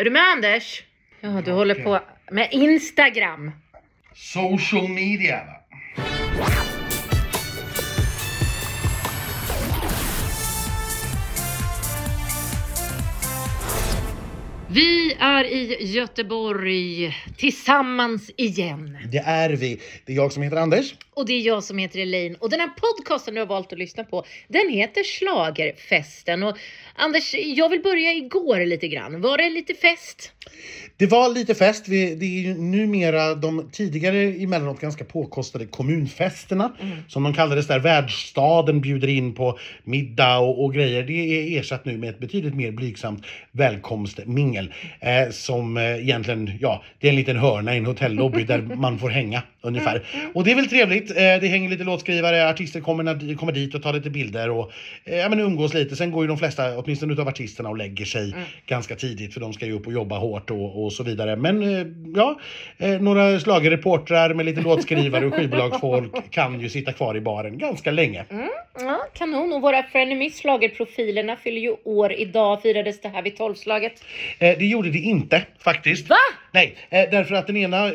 Är du med Anders? Ja, du håller på med Instagram. Social media. va? Vi är i Göteborg tillsammans igen. Det är vi. Det är jag som heter Anders. Och det är jag som heter Elaine. Och den här podcasten du har valt att lyssna på, den heter Schlagerfesten. Och Anders, jag vill börja igår lite grann. Var det lite fest? Det var lite fest. Vi, det är ju numera de tidigare emellanåt ganska påkostade kommunfesterna som de kallades där. Världsstaden bjuder in på middag och, och grejer. Det är ersatt nu med ett betydligt mer blygsamt välkomstmingel eh, som eh, egentligen, ja, det är en liten hörna i en hotellobby där man får hänga ungefär. Och det är väl trevligt. Eh, det hänger lite låtskrivare, artister kommer, kommer dit och tar lite bilder och eh, ja, men umgås lite. Sen går ju de flesta, åtminstone utav artisterna, och lägger sig ganska tidigt för de ska ju upp och jobba hårt och, och så vidare. Men eh, ja, några schlagerreportrar med lite låtskrivare och skivbolagsfolk kan ju sitta kvar i baren ganska länge. Ja, kanon. Och våra frenemies schlagerprofilerna fyller ju år idag. Firades det här vid tolvslaget? Det gjorde det inte faktiskt. Va? Nej, därför att den ena,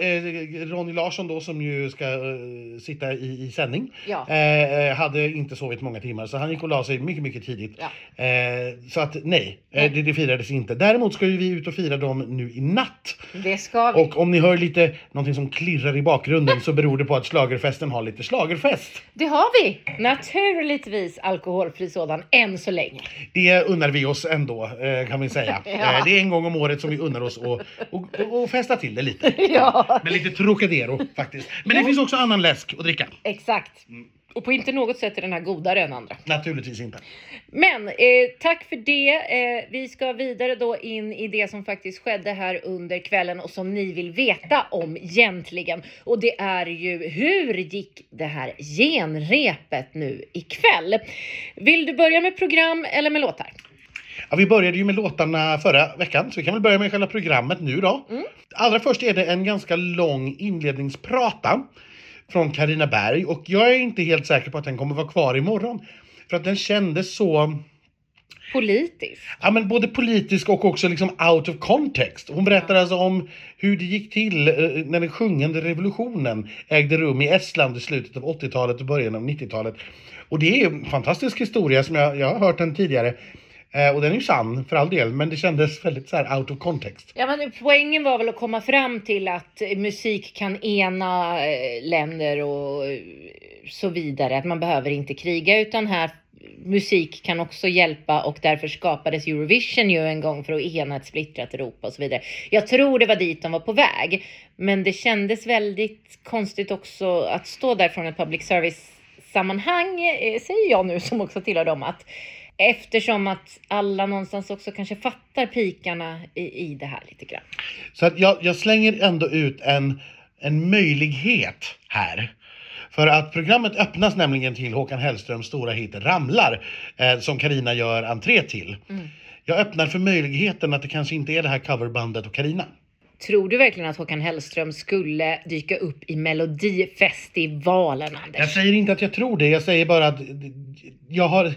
Ronny Larsson då som ju ska eh, sitta i, i sändning, Ja. eh, eh, hade inte sovit många timmar så han gick och la sig mycket, mycket tidigt. Ja. Eh, så att nej, eh, det, det firades inte. Däremot ska ju vi ut och fira dem nu i natt. Det ska vi. Och om ni hör lite någonting som klirrar i bakgrunden så beror det på att schlagerfesten har lite schlagerfest. Det har vi! Naturligtvis alkoholfri sådan, än så länge. Det unnar vi oss ändå kan vi säga. Ja. Det är en gång om året som vi unnar oss och, och, och festa till det lite. Ja. Med lite Trocadero faktiskt. Men det finns också annan läsk att dricka. Exakt. Och på inte något sätt är den här godare än andra. Naturligtvis inte. Men eh, tack för det. Eh, vi ska vidare då in i det som faktiskt skedde här under kvällen och som ni vill veta om egentligen. Och det är ju hur gick det här genrepet nu ikväll? Vill du börja med program eller med låtar? Ja, vi började ju med låtarna förra veckan så vi kan väl börja med själva programmet nu då. Allra först är det en ganska lång inledningsprata från Karina Berg och jag är inte helt säker på att den kommer vara kvar imorgon. För att den kändes så Politisk. Ja, men både politisk och också liksom out of context. Hon berättar alltså om hur det gick till eh, när den sjungande revolutionen ägde rum i Estland i slutet av 80-talet och början av 90-talet. Och det är en fantastisk historia som jag, jag har hört den tidigare. Eh, och den är ju sann för all del, men det kändes väldigt så här out of context. Ja, men poängen var väl att komma fram till att musik kan ena eh, länder och eh, så vidare. Att man behöver inte kriga utan här musik kan också hjälpa och därför skapades Eurovision ju en gång för att ena ett splittrat Europa och så vidare. Jag tror det var dit de var på väg, men det kändes väldigt konstigt också att stå där från ett public service sammanhang, eh, säger jag nu som också tillhör dem, att eftersom att alla någonstans också kanske fattar pikarna i, i det här lite grann. Så att jag, jag slänger ändå ut en, en möjlighet här. För att programmet öppnas nämligen till Håkan Hellströms stora hit Ramlar, eh, som Karina gör entré till. Jag öppnar för möjligheten att det kanske inte är det här coverbandet och Karina. Tror du verkligen att Håkan Hellström skulle dyka upp i Melodifestivalen, Anders? Jag säger inte att jag tror det, jag säger bara att jag har...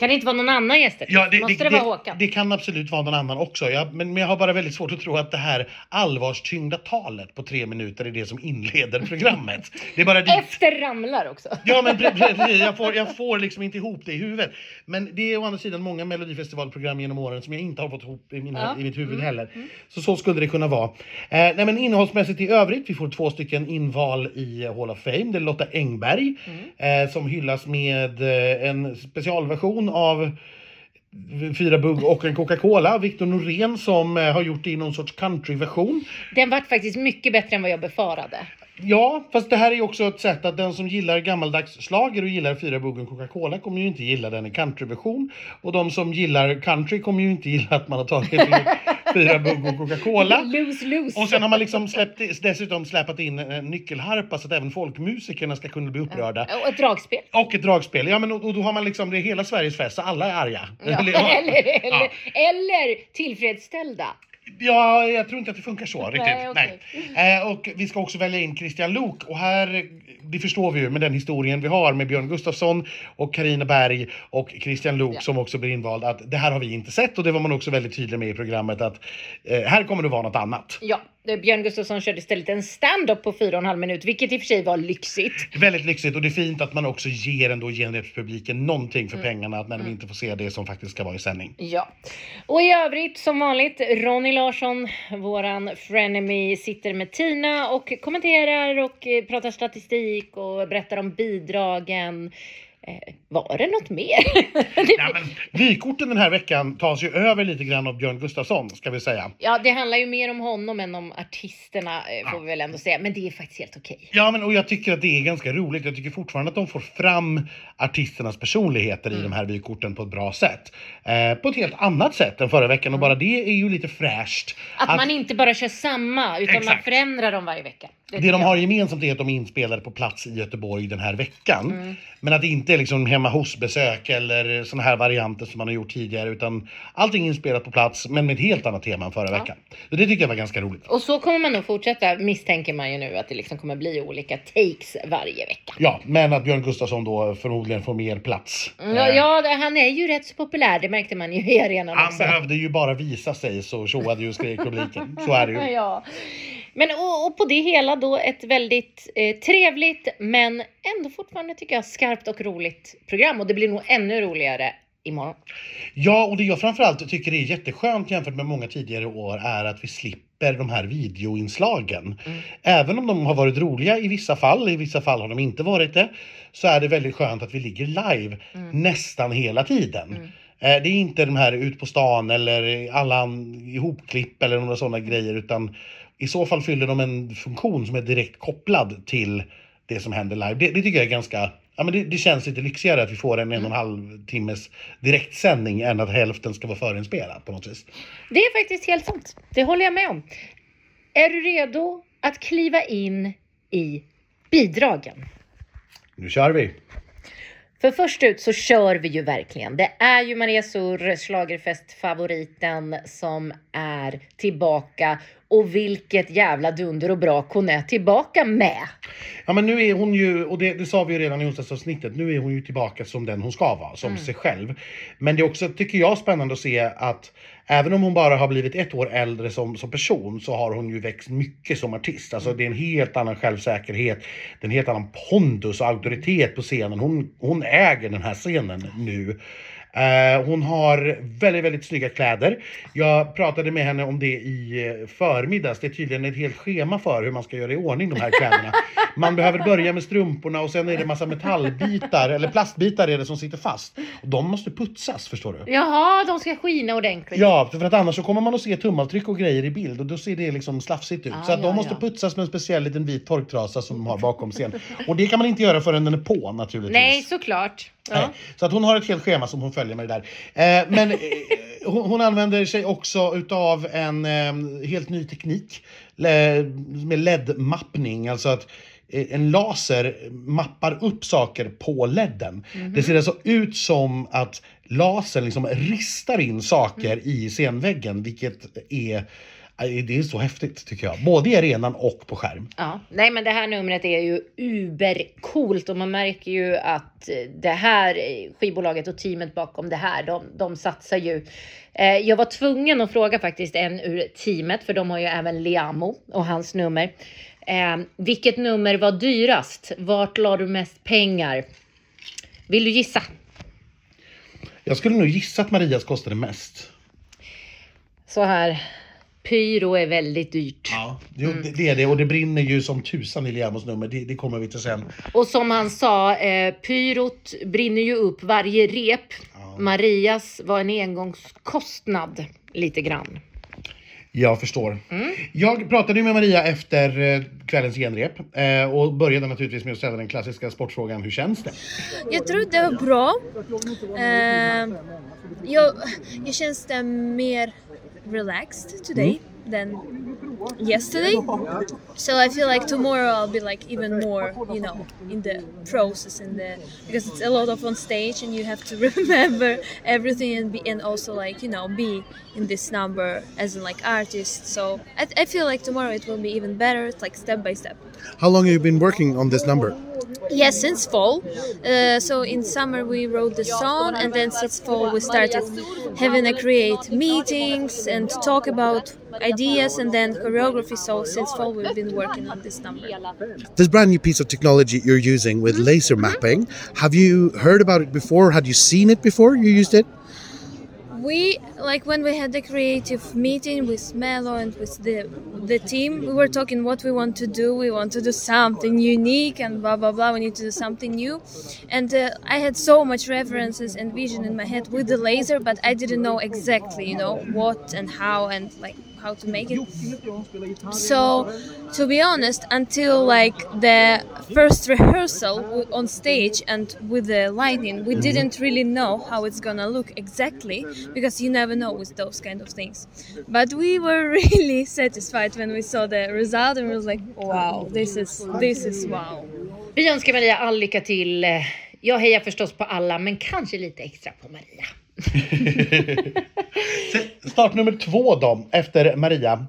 Kan det inte vara någon annan gäst? Måste det, vara Håkan? Det kan absolut vara någon annan också. Jag, men, men jag har bara väldigt svårt att tro att det här allvarstyngda talet på tre minuter är det som inleder programmet. Det är bara dit. Efter Ramlar också. Ja men jag får, jag får liksom inte ihop det i huvudet. Men det är å andra sidan många melodifestivalprogram genom åren som jag inte har fått ihop i, mina, Ja. Mm. i mitt huvud heller. Så så skulle det kunna vara. Eh, nej men innehållsmässigt i övrigt, vi får två stycken inval i eh, Hall of Fame. Det är Lotta Engberg Mm. eh, som hyllas med eh, en specialversion av Fyra bugg och en Coca-Cola. Viktor Norén som eh, har gjort det i någon sorts countryversion. Den vart faktiskt mycket bättre än vad jag befarade. Ja, fast det här är ju också ett sätt att den som gillar gammaldags slager och gillar Fyra Buggen Coca-Cola kommer ju inte gilla den i countryversion. Och de som gillar country kommer ju inte gilla att man har tagit Fyra Buggen Coca-Cola. Lose, lose. Och sen har man liksom släppt, dessutom släpat in en nyckelharpa så att även folkmusikerna ska kunna bli upprörda. Och ett dragspel. Och ett dragspel. Ja men och, och då har man liksom, det är hela Sveriges fest så alla är arga. Ja. Eller- Eller, eller, Ja. eller tillfredsställda. Ja, jag tror inte att det funkar så riktigt. Nej, okej. Nej. Eh, och vi ska också välja in Christian Lok och här, det förstår vi ju med den historien vi har med Björn Gustafsson och Karina Berg och Christian Lok Ja. som också blir invald att det här har vi inte sett och det var man också väldigt tydlig med i programmet att eh, här kommer det vara något annat. Ja, Björn Gustafsson körde istället en stand-up på fyra och en halv minut, vilket i och för sig var lyxigt. Väldigt lyxigt och det är fint att man också ger ändå genrepspubliken någonting Mm. för pengarna att när de inte får se det som faktiskt ska vara i sändning. Ja, och i övrigt som vanligt Ronny Larsson, våran frenemy, sitter med Tina och kommenterar och eh, pratar statistik och berättar om bidragen. Eh, var det något mer? Ja, men vykorten den här veckan tas ju över lite grann av Björn Gustafsson ska vi säga. ja, det handlar ju mer om honom än om artisterna eh, får vi väl ändå säga, men det är faktiskt helt okej. Ja, men och jag tycker att det är ganska roligt. Jag tycker fortfarande att de får fram artisternas personligheter Mm. i de här vykorten på ett bra sätt. Eh, på ett helt annat sätt än förra veckan och bara det är ju lite fräscht. Att, man inte bara kör samma, utan man Exakt. förändrar dem varje vecka. Det tycker de har gemensamt är att de är inspelade på plats i Göteborg den här veckan. Mm. Men att det inte är liksom hemma hos-besök eller såna här varianter som man har gjort tidigare utan allting är inspelat på plats men med ett helt annat tema än förra Ja. veckan. Så det tycker jag var ganska roligt. Och så kommer man nog fortsätta misstänker man ju nu att det liksom kommer bli olika takes varje vecka. Ja, men att Björn Gustafsson då förmodligen får mer plats. Ja, Eh, ja, det- han är ju rätt så populär, det märkte man ju i arenan Han också. behövde ju bara visa sig så tjoade ju skrek publiken. Så är det ju. Ja. Men och, och på det hela då ett väldigt eh, trevligt men ändå fortfarande tycker jag skarpt och roligt program och det blir nog ännu roligare imorgon. Ja, och det jag framförallt tycker är jätteskönt jämfört med många tidigare år är att vi slipper de här videoinslagen. Mm. Även om de har varit roliga i vissa fall, i vissa fall har de inte varit det, så är det väldigt skönt att vi ligger live Mm. nästan hela tiden. Mm. Eh, Det är inte de här ut på stan eller alla ihopklipp eller några sådana grejer utan i så fall fyller de en funktion som är direkt kopplad till det som händer live. Det, det tycker jag är ganska Ja, men det, det känns lite lyxigare att vi får en en och en halv timmes direktsändning än att hälften ska vara förinspelat på något vis. Det är faktiskt helt sant. Det håller jag med om. Är du redo att kliva in i bidragen? Nu kör vi! För först ut så kör vi ju verkligen. Det är ju Maria Sur, schlagerfest-favoriten, som är tillbaka. Och vilket jävla dunder och brak hon är tillbaka med. Ja men nu är hon ju, och det, det sa vi ju redan i onsdagsavsnittet, nu är hon ju tillbaka som den hon ska vara, som sig själv. Men det är också, tycker jag, spännande att se att även om hon bara har blivit ett år äldre som, som person så har hon ju växt mycket som artist. Alltså det är en helt annan självsäkerhet, det är en helt annan pondus och auktoritet på scenen. Hon, hon äger den här scenen nu. Eh, hon har väldigt, väldigt snygga kläder. Jag pratade med henne om det i eh, förmiddags. Det är tydligen ett helt schema för hur man ska göra i ordning de här kläderna. Man behöver börja med strumporna och sen är det massa metallbitar, eller plastbitar är det som sitter fast. Och de måste putsas, förstår du. Jaha, de ska skina ordentligt. Ja, för att annars så kommer man att se tumavtryck och grejer i bild och då ser det liksom slafsigt ut. Ah, så att de ja, måste ja. putsas med en speciell liten vit torktrasa som de har bakom scen. Och det kan man inte göra förrän den är på naturligtvis. Nej, såklart. Ja. Så att hon har ett helt schema som hon följer med det där. Eh, men eh, hon, hon använder sig också utav en eh, helt ny teknik le, med LED-mappning. Alltså att eh, en laser mappar upp saker på ledden. Det ser alltså ut som att lasern liksom ristar in saker i scenväggen, vilket är det är så häftigt tycker jag. Både i arenan och på skärm. Ja, nej men det här numret är ju ubercoolt och man märker ju att eh, det här eh, skivbolaget och teamet bakom det här, de, de satsar ju. Eh, jag var tvungen att fråga faktiskt en ur teamet, för de har ju även Liamo och hans nummer. Vilket nummer var dyrast? Vart la du mest pengar? Vill du gissa? Jag skulle nog gissa att Marias kostade mest. Så här. Pyro är väldigt dyrt. Ja, jo, det, det är det och det brinner ju som tusan i Liamos nummer. Det, det kommer vi till sen. Och som han sa, eh, pyrot brinner ju upp varje rep. Ja. Marias var en engångskostnad lite grann. Jag förstår. Mm. Jag pratade ju med Maria efter eh, kvällens genrep eh, och började naturligtvis med att ställa den klassiska sportfrågan. Hur känns det? Jag tror det var bra. Eh, jag, jag känns det mer relaxed today hmm? than yesterday. So I feel like tomorrow I'll be like even more, you know, in the process in the because it's a lot of on stage and you have to remember everything and be and also like you know be in this number as in like artist. So I, I feel like tomorrow it will be even better. It's like step by step. How long have you been working on this number? Yeah, since fall. Uh, so in summer we wrote the song, and then since fall we started having a create meetings and talk about ideas and then choreography. So since fall we've been working on this number. This brand new piece of technology you're using with laser mapping, have you heard about it before? Had you seen it before you used it? We like when we had the creative meeting with Melo and with the the team we were talking what we want to do. We want to do something unique and blah blah blah. We need to do something new. And uh, i had so much references and vision in my head with the laser but i didn't know exactly you know what and how and like how to make it so to be honest until like the first rehearsal on stage and with the lighting we didn't really know how it's gonna look exactly because you never know with those kind of things but we were really satisfied when we saw the result and we was like wow this is this is wow Vi önskar Maria all lycka till. Jag hejar förstås på alla, men kanske lite extra på Maria. Start nummer två då, efter Maria.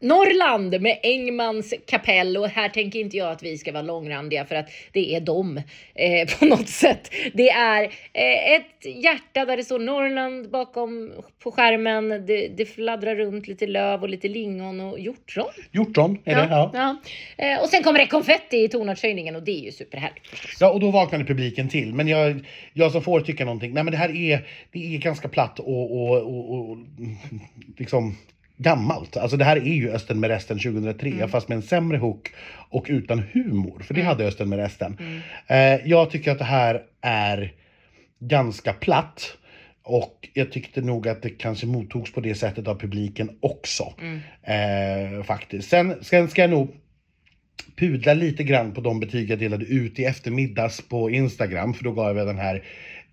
Norrland med Engmans kapell och här tänker inte jag att vi ska vara långrandiga för att det är dem eh, på något sätt. Det är eh, ett hjärta där det står Norrland bakom på skärmen. Det, det fladdrar runt lite löv och lite lingon och hjortron. Hjortron är det. Ja. ja. Eh, och sen kommer det konfetti i tonartshöjningen och det är ju superhärligt. Ja, och då vaknade publiken till. Men jag, jag som får tycka någonting. Nej, men det här är, det är ganska platt och, och, och, och liksom gammalt. Alltså det här är ju Östen med resten 2003 fast med en sämre hook och utan humor. För det hade Östen med resten. Eh, jag tycker att det här är ganska platt. Och jag tyckte nog att det kanske mottogs på det sättet av publiken också. Eh, faktiskt. Sen, sen ska jag nog pudla lite grann på de betyg jag delade ut i eftermiddags på Instagram. För då gav jag den här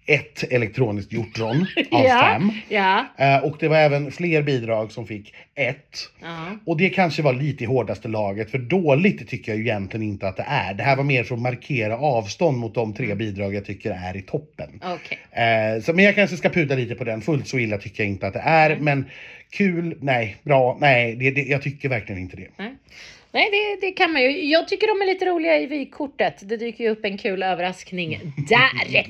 ett elektroniskt hjortron av Ja, fem. ja. Eh, och det var även fler bidrag som fick ett. Ja. Och det kanske var lite i hårdaste laget, för dåligt tycker jag ju egentligen inte att det är. Det här var mer för att markera avstånd mot de tre bidrag jag tycker är i toppen. Okej. Eh, så, men jag kanske ska pudla lite på den. Fullt så illa tycker jag inte att det är. Men kul, nej. Bra, nej. Det, det, jag tycker verkligen inte det. Nej. Nej, det, det kan man ju. Jag tycker de är lite roliga i vykortet. Det dyker ju upp en kul överraskning där.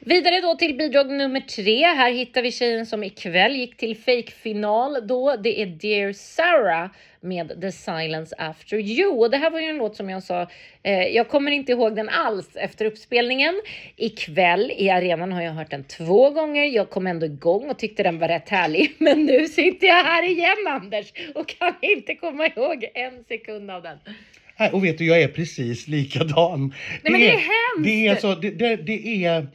Vidare då till bidrag nummer tre. Här hittar vi tjejen som ikväll gick till fake-final då. Det är Dear Sarah med The Silence After You. Och det här var ju en låt som jag sa, eh, jag kommer inte ihåg den alls efter uppspelningen. Ikväll i arenan har jag hört den två gånger. Jag kom ändå igång och tyckte den var rätt härlig. Men nu sitter jag här igen Anders och kan inte komma ihåg en sekund av den. Och vet du, jag är precis likadan. Nej, men det är hemskt. Det är, så, det, det, det är,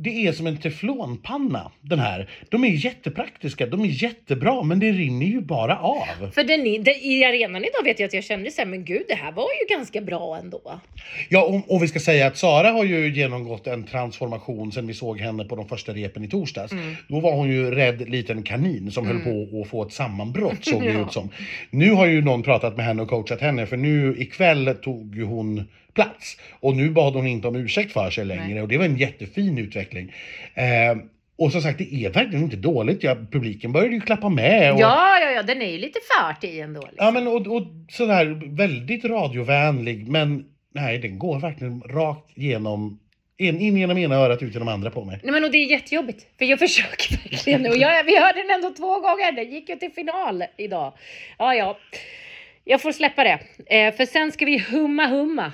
det är som en teflonpanna, den här. De är jättepraktiska, de är jättebra, men det rinner ju bara av. För den, i- den, i arenan idag vet jag att jag kände så här, men gud det här var ju ganska bra ändå. Ja, och, och vi ska säga att Sara har ju genomgått en transformation sen vi såg henne på de första repen i torsdags. Mm. Då var hon ju rädd liten kanin som höll på att få ett sammanbrott såg det Ja. ut som. Nu har ju någon pratat med henne och coachat henne för nu ikväll tog ju hon plats och nu bad hon inte om ursäkt för sig längre Nej. och det var en jättefin utveckling. Eh, och som sagt, det är verkligen inte dåligt. Ja, publiken började ju klappa med. Och, Ja, ja, ja, den är ju lite fart i ändå. Liksom. Ja men och, och sådär väldigt radiovänlig men nej den går verkligen rakt genom in, in genom ena örat ut genom andra på mig. Nej men och det är jättejobbigt för jag försöker verkligen nu jag, vi hörde den ändå två gånger. Den gick ju till final idag. Ja, ja. Jag får släppa det. Eh, för sen ska vi humma humma.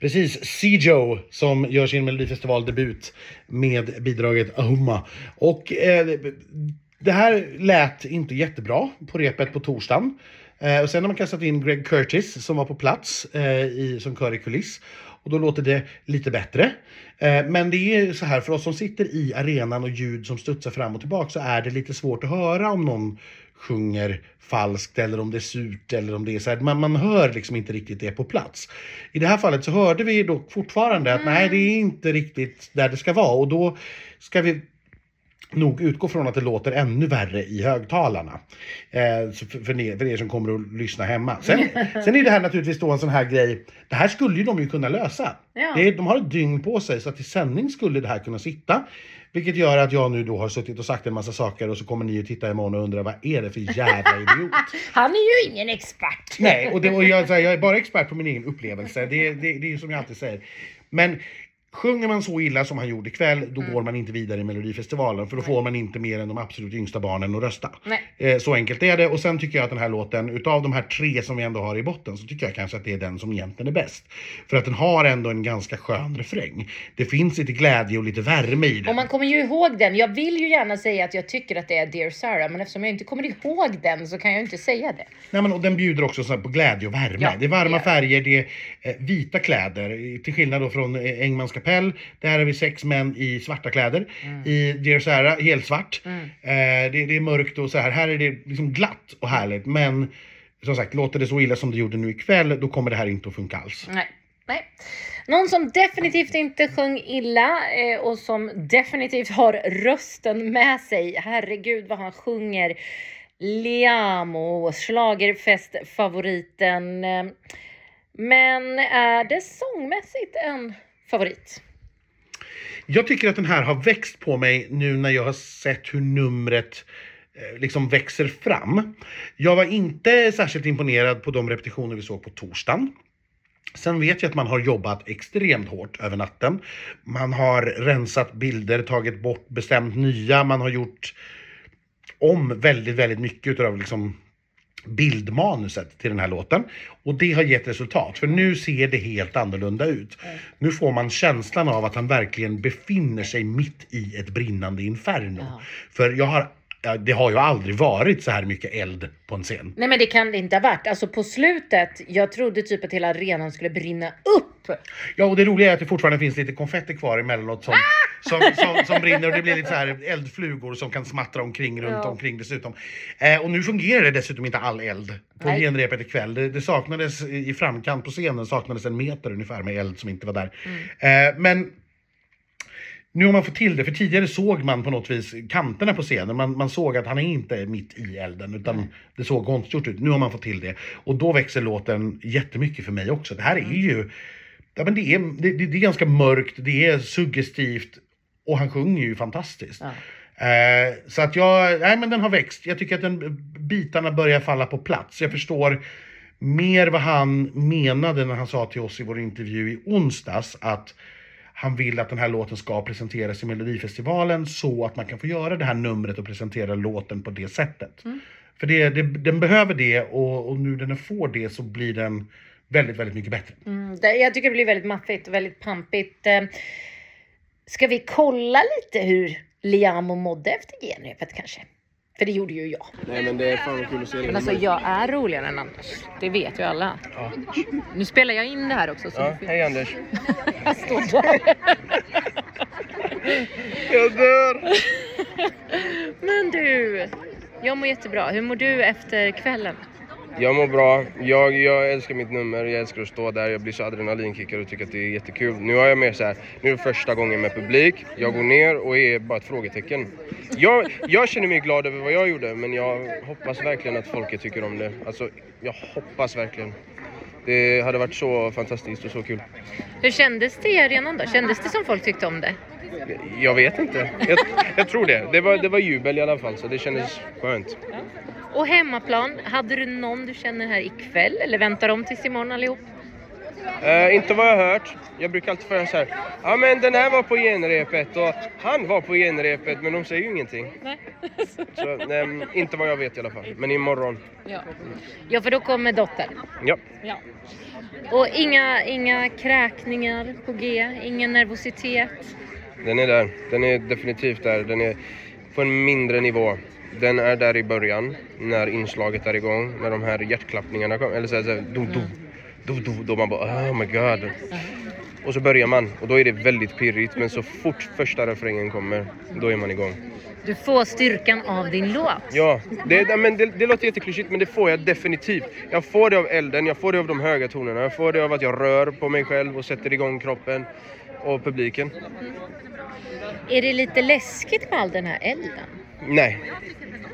Precis, Cjo som gör sin Melodifestivaldebut med bidraget Ahumma. Och eh, det här lät inte jättebra på repet på torsdagen. Eh, och sen har man kastat in Greg Curtis som var på plats eh, i, som kör i kuliss. Och då låter det lite bättre. Eh, men det är så här, för oss som sitter i arenan och ljud som studsar fram och tillbaka så är det lite svårt att höra om någon sjunger falskt eller om det är surt eller om det är så här. Man, man hör liksom inte riktigt det på plats. I det här fallet så hörde vi dock fortfarande att nej, det är inte riktigt där det ska vara och då ska vi nog utgå från att det låter ännu värre i högtalarna. Eh, för, för, er, för er som kommer att lyssna hemma. Sen, sen är det här naturligtvis då en sån här grej. Det här skulle ju de ju kunna lösa. Ja. Det de har ett dygn på sig så att i sändning skulle det här kunna sitta. Vilket gör att jag nu då har suttit och sagt en massa saker och så kommer ni att titta imorgon och undra vad är det för jävla idiot? Han är ju ingen expert. Nej, och, det, och jag, här, jag är bara expert på min egen upplevelse. Det, det, det är ju som jag alltid säger. Men Sjunger man så illa som han gjorde ikväll, då Mm. går man inte vidare i Melodifestivalen. För då får man inte mer än de absolut yngsta barnen att rösta. Nej. Eh, så enkelt är det. Och sen tycker jag att den här låten, utav de här tre som vi ändå har i botten, så tycker jag kanske att det är den som egentligen är bäst. För att den har ändå en ganska skön refräng. Det finns lite glädje och lite värme i den. Och man kommer ju ihåg den. Jag vill ju gärna säga att jag tycker att det är Dear Sarah, men eftersom jag inte kommer ihåg den så kan jag inte säga det. Nej, men, och den bjuder också så på glädje och värme. Ja, det är varma det färger, det är eh, vita kläder. Till skillnad då från eh, Engmans kapell. Där har vi sex män i svarta kläder. Mm. I Dear Sarah, helt svart. Eh, det, det är mörkt och så här. Här är det liksom glatt och härligt. Men som sagt, låter det så illa som det gjorde nu ikväll, då kommer det här inte att funka alls. Nej. Nej. Någon som definitivt inte sjöng illa eh, och som definitivt har rösten med sig. Herregud vad han sjunger. Liamo, schlagerfestfavoriten. Eh, Men är det sångmässigt en favorit? Jag tycker att den här har växt på mig nu när jag har sett hur numret eh, liksom växer fram. Jag var inte särskilt imponerad på de repetitioner vi såg på torsdagen. Sen vet jag att man har jobbat extremt hårt över natten. Man har rensat bilder, tagit bort, bestämt nya. Man har gjort om väldigt, väldigt mycket utav liksom bildmanuset till den här låten. Och det har gett resultat, för nu ser det helt annorlunda ut. Nu får man känslan av att han verkligen befinner sig mitt i ett brinnande inferno. Ja. För jag har, det har ju aldrig varit så här mycket eld på en scen. Nej men det kan det inte ha varit. Alltså på slutet, jag trodde typ att hela arenan skulle brinna upp. Ja, och det roliga är att det fortfarande finns lite konfetti kvar emellanåt som, som, som, som brinner och det blir lite så här eldflugor som kan smattra omkring runt Ja. omkring dessutom. Eh, och nu fungerar det dessutom inte all eld på Nej. genrepet ikväll. Det, det saknades i framkant på scenen saknades en meter ungefär med eld som inte var där. Eh, men nu har man fått till det, för tidigare såg man på något vis kanterna på scenen. Man, man såg att han är inte mitt i elden, utan det såg konstgjort ut. Nu har man fått till det. Och då växer låten jättemycket för mig också. Det här är ju... Ja, men det, är, det det är ganska mörkt, det är suggestivt och han sjunger ju fantastiskt. Ja. Eh, så att jag, nej men den har växt. Jag tycker att den, bitarna börjar falla på plats. Jag förstår mer vad han menade när han sa till oss i vår intervju i onsdags att han vill att den här låten ska presenteras i Melodifestivalen så att man kan få göra det här numret och presentera låten på det sättet. För det, det, den behöver det och, och nu när den får det så blir den väldigt, väldigt mycket bättre. Mm, det, jag tycker det blir väldigt maffigt och väldigt pampigt. Ska vi kolla lite hur Liamo mådde efter genrepet kanske? För det gjorde ju jag. Nej men det är fan kul att se dig. Men alltså jag är roligare än Anders. Det vet ju alla. Nu spelar jag in det här också. Så Ja, hej Anders. jag står där. Jag dör! Men du, jag mår jättebra. Hur mår du efter kvällen? Jag mår bra. Jag, jag älskar mitt nummer. Jag älskar att stå där. Jag blir så adrenalinkickad och tycker att det är jättekul. Nu har jag mer så här. Nu är det första gången med publik. Jag går ner och är bara ett frågetecken. Jag, jag känner mig glad över vad jag gjorde men jag hoppas verkligen att folket tycker om det. Alltså, jag hoppas verkligen. Det hade varit så fantastiskt och så kul. Hur kändes det i arenan då? Kändes det som folk tyckte om det? Jag vet inte. Jag, jag tror det. Det var, det var jubel i alla fall så det kändes skönt. Och hemmaplan, hade du någon du känner här ikväll eller väntar de tills imorgon allihop? Eh, inte vad jag hört. Jag brukar alltid få höra så här. Ja men den här var på genrepet och han var på genrepet men de säger ju ingenting. Nej. Så, ehm, inte vad jag vet i alla fall. Men imorgon. Ja. ja, för då kommer dottern. Ja. Ja. Och inga, inga kräkningar på G, ingen nervositet. Den är där. Den är definitivt där. Den är på en mindre nivå. Den är där i början när inslaget är igång. När de här hjärtklappningarna kommer. Eller så här, så här do, do, do, do, då man bara oh my god. Och så börjar man och då är det väldigt pirrigt. Men så fort första refrängen kommer, då är man igång. Du får styrkan av din låt. Ja, det, men det, det låter jätteklyschigt men det får jag definitivt. Jag får det av elden, jag får det av de höga tonerna, jag får det av att jag rör på mig själv och sätter igång kroppen. Och publiken. Är det lite läskigt med all den här elden? Nej,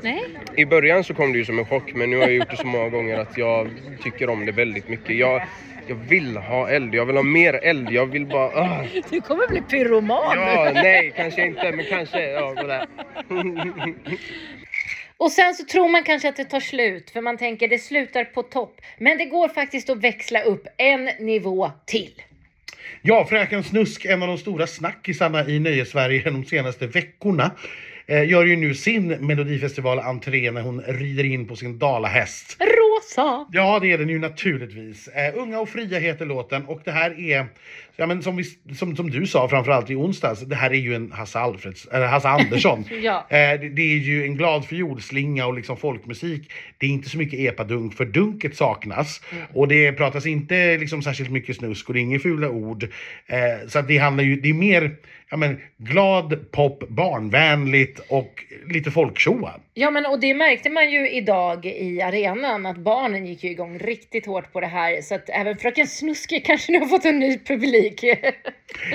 Nej? i början så kom det ju som en chock men nu har jag gjort det så många gånger att jag tycker om det väldigt mycket. Jag, jag vill ha eld, jag vill ha mer eld, jag vill bara... ah. Du kommer bli pyroman Ja, nej, kanske inte, men kanske. Ja, sådär. Och sen så tror man kanske att det tar slut för man tänker det slutar på topp. Men det går faktiskt att växla upp en nivå till. Ja, Fräken Snusk, en av de stora snackisarna i Nöjesverige de senaste veckorna, eh, gör ju nu sin Melodifestival-entré när hon rider in på sin dalahäst. Rosa! Ja, det är den ju naturligtvis. Eh, Unga och fria heter låten och det här är, ja men som, vi, som, som du sa framförallt i onsdags, det här är ju en Hasse, Alfreds, eller Hasse Andersson. Ja. eh, det, det är ju en glad för jordslinga och liksom folkmusik. Det är inte så mycket epadunk för dunket saknas. Och det pratas inte liksom särskilt mycket snusk och det är inga fula ord. Eh, så det handlar ju, det är mer ja, men, glad pop, barnvänligt och lite folkshow. Ja men och det märkte man ju idag i arenan att barnen gick ju igång riktigt hårt på det här så att även Fröken Snuske kanske nu har fått en ny publik.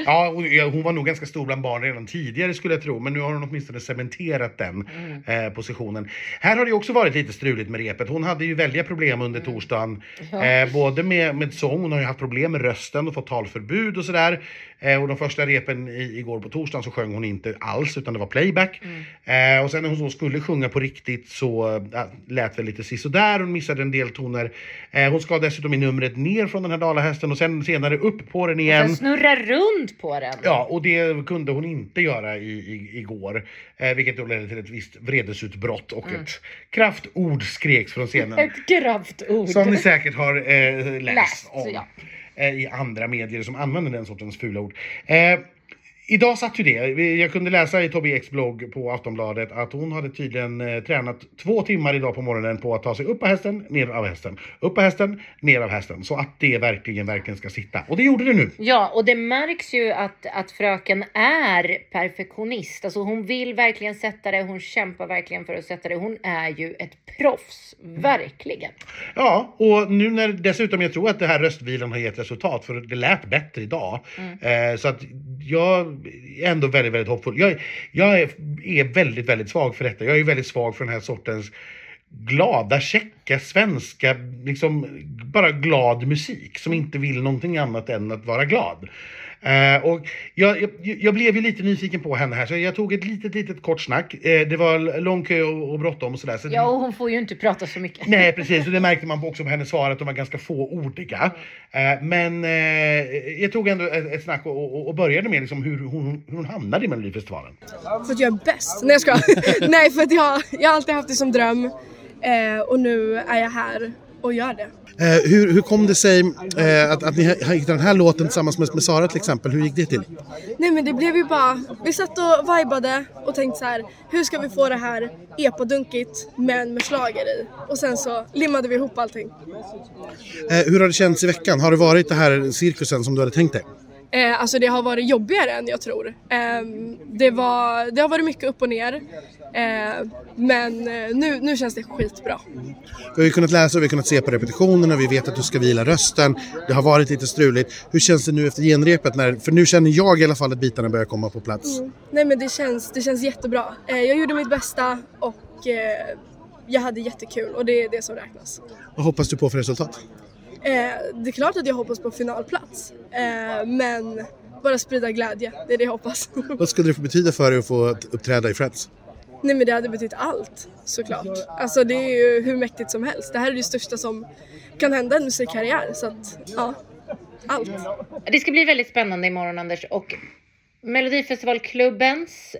Ja, och ja, hon var nog ganska stor bland barn redan tidigare skulle jag tro, men nu har hon åtminstone cementerat den eh, positionen. Här har det också varit lite struligt med repet. Hon hade ju väldiga problem under torsdagen, eh, både med, med sång, hon har ju haft problem med rösten och fått talförbud och sådär. Eh, och de första repen i, igår på torsdagen så sjöng hon inte alls utan det var playback. Eh, och sen när hon så skulle sjunga på riktigt så äh, lät väl lite sisådär, hon missade en del toner. Eh, hon ska dessutom i numret ner från den här dalahästen och sen senare upp på den igen. Sen snurra runt på den. Ja, och det kunde hon inte göra i, i, igår. Eh, vilket då ledde till ett visst vredesutbrott och ett kraftord skreks från scenen. Ett kraftord. Som ni säkert har eh, läst, Läst, om ja. Eh, i andra medier som använder den sortens fula ord. Eh, Idag satt ju det. Jag kunde läsa i Tobbe Eks blogg på Aftonbladet att hon hade tydligen eh, tränat två timmar idag på morgonen på att ta sig upp på hästen, ner av hästen, upp på hästen, ner av hästen. Så att det verkligen, verkligen ska sitta. Och det gjorde det nu. Ja, och det märks ju att, att fröken är perfektionist. Alltså hon vill verkligen sätta det, hon kämpar verkligen för att sätta det. Hon är ju ett proffs, verkligen. Ja, och nu när dessutom jag tror att det här röstvilan har gett resultat, för det lät bättre idag. Eh, så att jag ändå väldigt, väldigt hoppfull. Jag, jag är, är väldigt, väldigt svag för detta. Jag är väldigt svag för den här sortens glada, käcka, svenska, liksom bara glad musik som inte vill någonting annat än att vara glad. Eh, och jag, jag, jag blev ju lite nyfiken på henne här så jag tog ett litet, litet kort snack. Eh, det var lång kö och, och bråttom och sådär. Så Ja, och hon får ju inte prata så mycket. Nej precis, och det märkte man också på hennes svar att de var ganska fåordiga. Eh, men eh, jag tog ändå ett, ett snack och, och, och började med liksom hur, hon, hur hon hamnade i Melodifestivalen. För att jag är bäst. Nej jag skojar. Nej för att jag, jag har alltid haft det som dröm. Eh, och nu är jag här och gör det. Eh, hur, hur kom det sig eh, att, att ni hittat den här låten tillsammans med, med Sara till exempel? Hur gick det till? Nej men det blev ju bara, vi satt och vibade och tänkte så här, hur ska vi få det här epadunkigt men med schlager i? Och sen så limmade vi ihop allting. Eh, hur har det känts i veckan? Har det varit det här cirkusen som du hade tänkt dig? Eh, alltså det har varit jobbigare än jag tror. Eh, det, var, det har varit mycket upp och ner. Eh, men eh, nu, nu känns det skitbra. Vi har ju kunnat läsa och vi har kunnat se på repetitionerna, vi vet att du ska vila rösten. Det har varit lite struligt. Hur känns det nu efter genrepet? När, för nu känner jag i alla fall att bitarna börjar komma på plats. Nej men det känns, det känns jättebra. Eh, jag gjorde mitt bästa och eh, jag hade jättekul och det är det som räknas. Vad hoppas du på för resultat? Eh, det är klart att jag hoppas på finalplats. Eh, men bara sprida glädje, det är det jag hoppas. Vad skulle det betyda för dig att få uppträda i Friends? Nej men det hade betytt allt såklart. Alltså det är ju hur mäktigt som helst. Det här är det största som kan hända en musikkarriär så att ja, allt. Det ska bli väldigt spännande imorgon Anders och Melodifestivalklubbens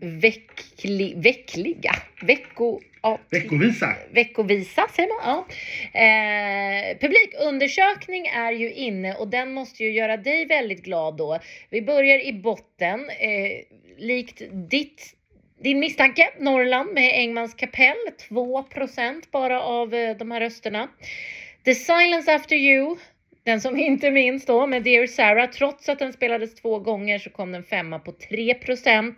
veckli, veckliga, vecko, ja, Veckovisa. veckovisa säger man. Ja. Eh, publikundersökning är ju inne och den måste ju göra dig väldigt glad då. Vi börjar i botten, eh, likt ditt din misstanke, Norrland med Engmans kapell, 2 bara av eh, de här rösterna. The Silence After You, den som inte minns då med Dear Sarah, trots att den spelades två gånger så kom den femma på 3%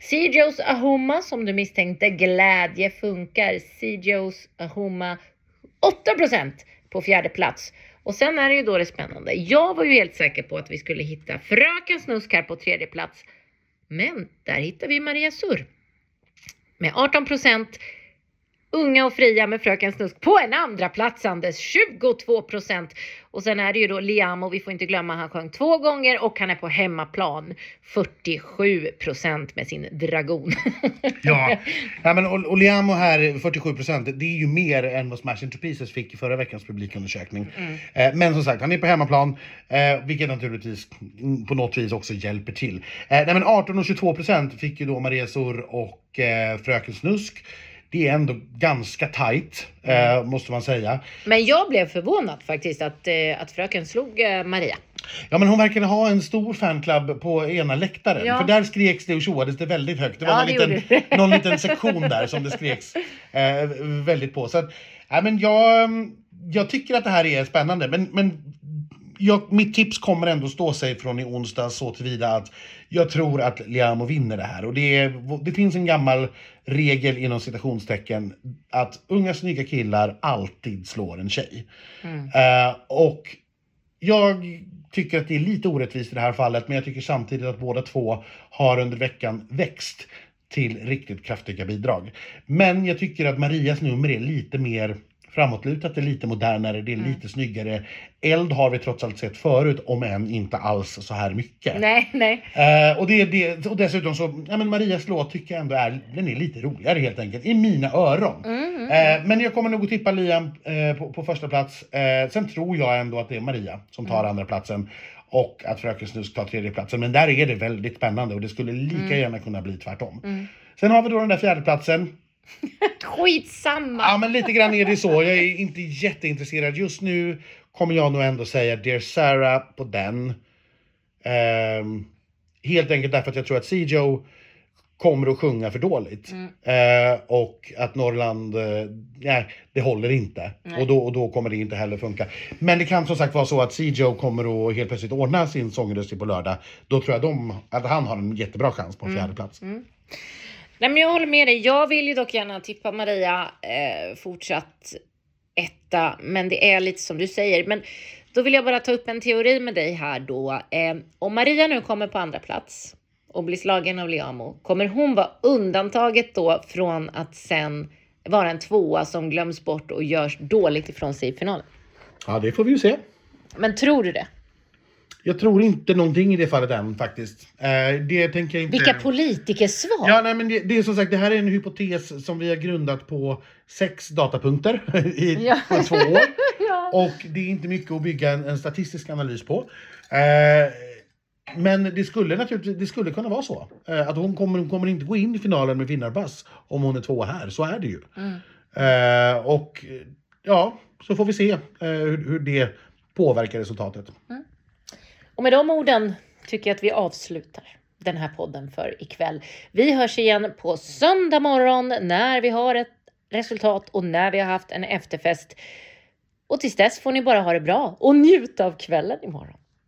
Sijos Ahoma, som du misstänkte, glädje funkar. Sijos Ahoma 8% på fjärde plats. Och sen är det ju då det spännande. Jag var ju helt säker på att vi skulle hitta Fröken Snusk här på tredje plats. Men där hittar vi Maria Surr. Med 18 procent Unga och fria med Fröken Snusk på en andra platsandes 22 procent. Och sen är det ju då Liam och vi får inte glömma han sjöng två gånger och han är på hemmaplan 47 procent med sin dragon. Ja, ja men och, och Liamo här 47 procent, det är ju mer än vad Smash Into Pieces fick i förra veckans publikundersökning. Eh, men som sagt, han är på hemmaplan, eh, vilket naturligtvis mm, på något vis också hjälper till. Eh, nej, men 18 och 22 procent fick ju då Maria Sur och eh, Fröken Snusk. Det är ändå ganska tajt, eh, måste man säga. Men jag blev förvånad faktiskt att, eh, att fröken slog eh, Maria. Ja men hon verkade ha en stor fanclub på ena läktaren. Ja. För där skreks det och tjoades det väldigt högt. Det var Ja, någon, det liten, någon liten sektion där som det skreks eh, väldigt på. Så att, ja, men jag, jag tycker att det här är spännande. Men, men jag, mitt tips kommer ändå stå sig från i onsdag så tillvida att jag tror att Liamo vinner det här. Och det, är, det finns en gammal regel inom citationstecken att unga snygga killar alltid slår en tjej. Eh, och jag tycker att det är lite orättvist i det här fallet, men jag tycker samtidigt att båda två har under veckan växt till riktigt kraftiga bidrag. Men jag tycker att Marias nummer är lite mer framåtlutat, det är lite modernare, det är lite snyggare. Eld har vi trots allt sett förut, om än inte alls så här mycket. Nej, nej. Eh, och, det, det, och dessutom så, ja men Marias låt tycker jag ändå är, den är lite roligare helt enkelt, i mina öron. Eh, men jag kommer nog att tippa Liam eh, på, på första plats. Eh, sen tror jag ändå att det är Maria som tar andra platsen och att Fröken Snusk tar tredje platsen. Men där är det väldigt spännande och det skulle lika gärna kunna bli tvärtom. Sen har vi då den där fjärde platsen. Skitsamma. Ja men lite grann är det så. Jag är inte jätteintresserad. Just nu kommer jag nog ändå säga Dear Sarah på den. Ehm, helt enkelt därför att jag tror att Joe kommer att sjunga för dåligt. Eh, och att Norrland, eh, nej, det håller inte. Och då, och då kommer det inte heller funka. Men det kan som sagt vara så att Joe kommer att helt plötsligt ordna sin sångröst på lördag. Då tror jag de, att han har en jättebra chans på en fjärde plats. Nej, men jag håller med dig. Jag vill ju dock gärna tippa Maria eh, fortsatt etta, men det är lite som du säger. Men då vill jag bara ta upp en teori med dig här då. Eh, om Maria nu kommer på andra plats och blir slagen av Liamo, kommer hon vara undantaget då från att sen vara en tvåa som glöms bort och görs dåligt ifrån sig i finalen? Ja, det får vi ju se. Men tror du det? Jag tror inte någonting i det fallet än faktiskt. Eh, det tänker jag inte... Vilka politikersvar! Ja, nej, men det, det är som sagt, det här är en hypotes som vi har grundat på sex datapunkter i, Ja. på två år. Ja. Och det är inte mycket att bygga en, en statistisk analys på. Eh, men det skulle naturligtvis det skulle kunna vara så. Eh, att hon kommer, hon kommer inte gå in i finalen med vinnarbass om hon är två här. Så är det ju. Eh, och ja, så får vi se eh, hur, hur det påverkar resultatet. Och med de orden tycker jag att vi avslutar den här podden för ikväll. Vi hörs igen på söndag morgon när vi har ett resultat och när vi har haft en efterfest. Och tills dess får ni bara ha det bra och njuta av kvällen imorgon.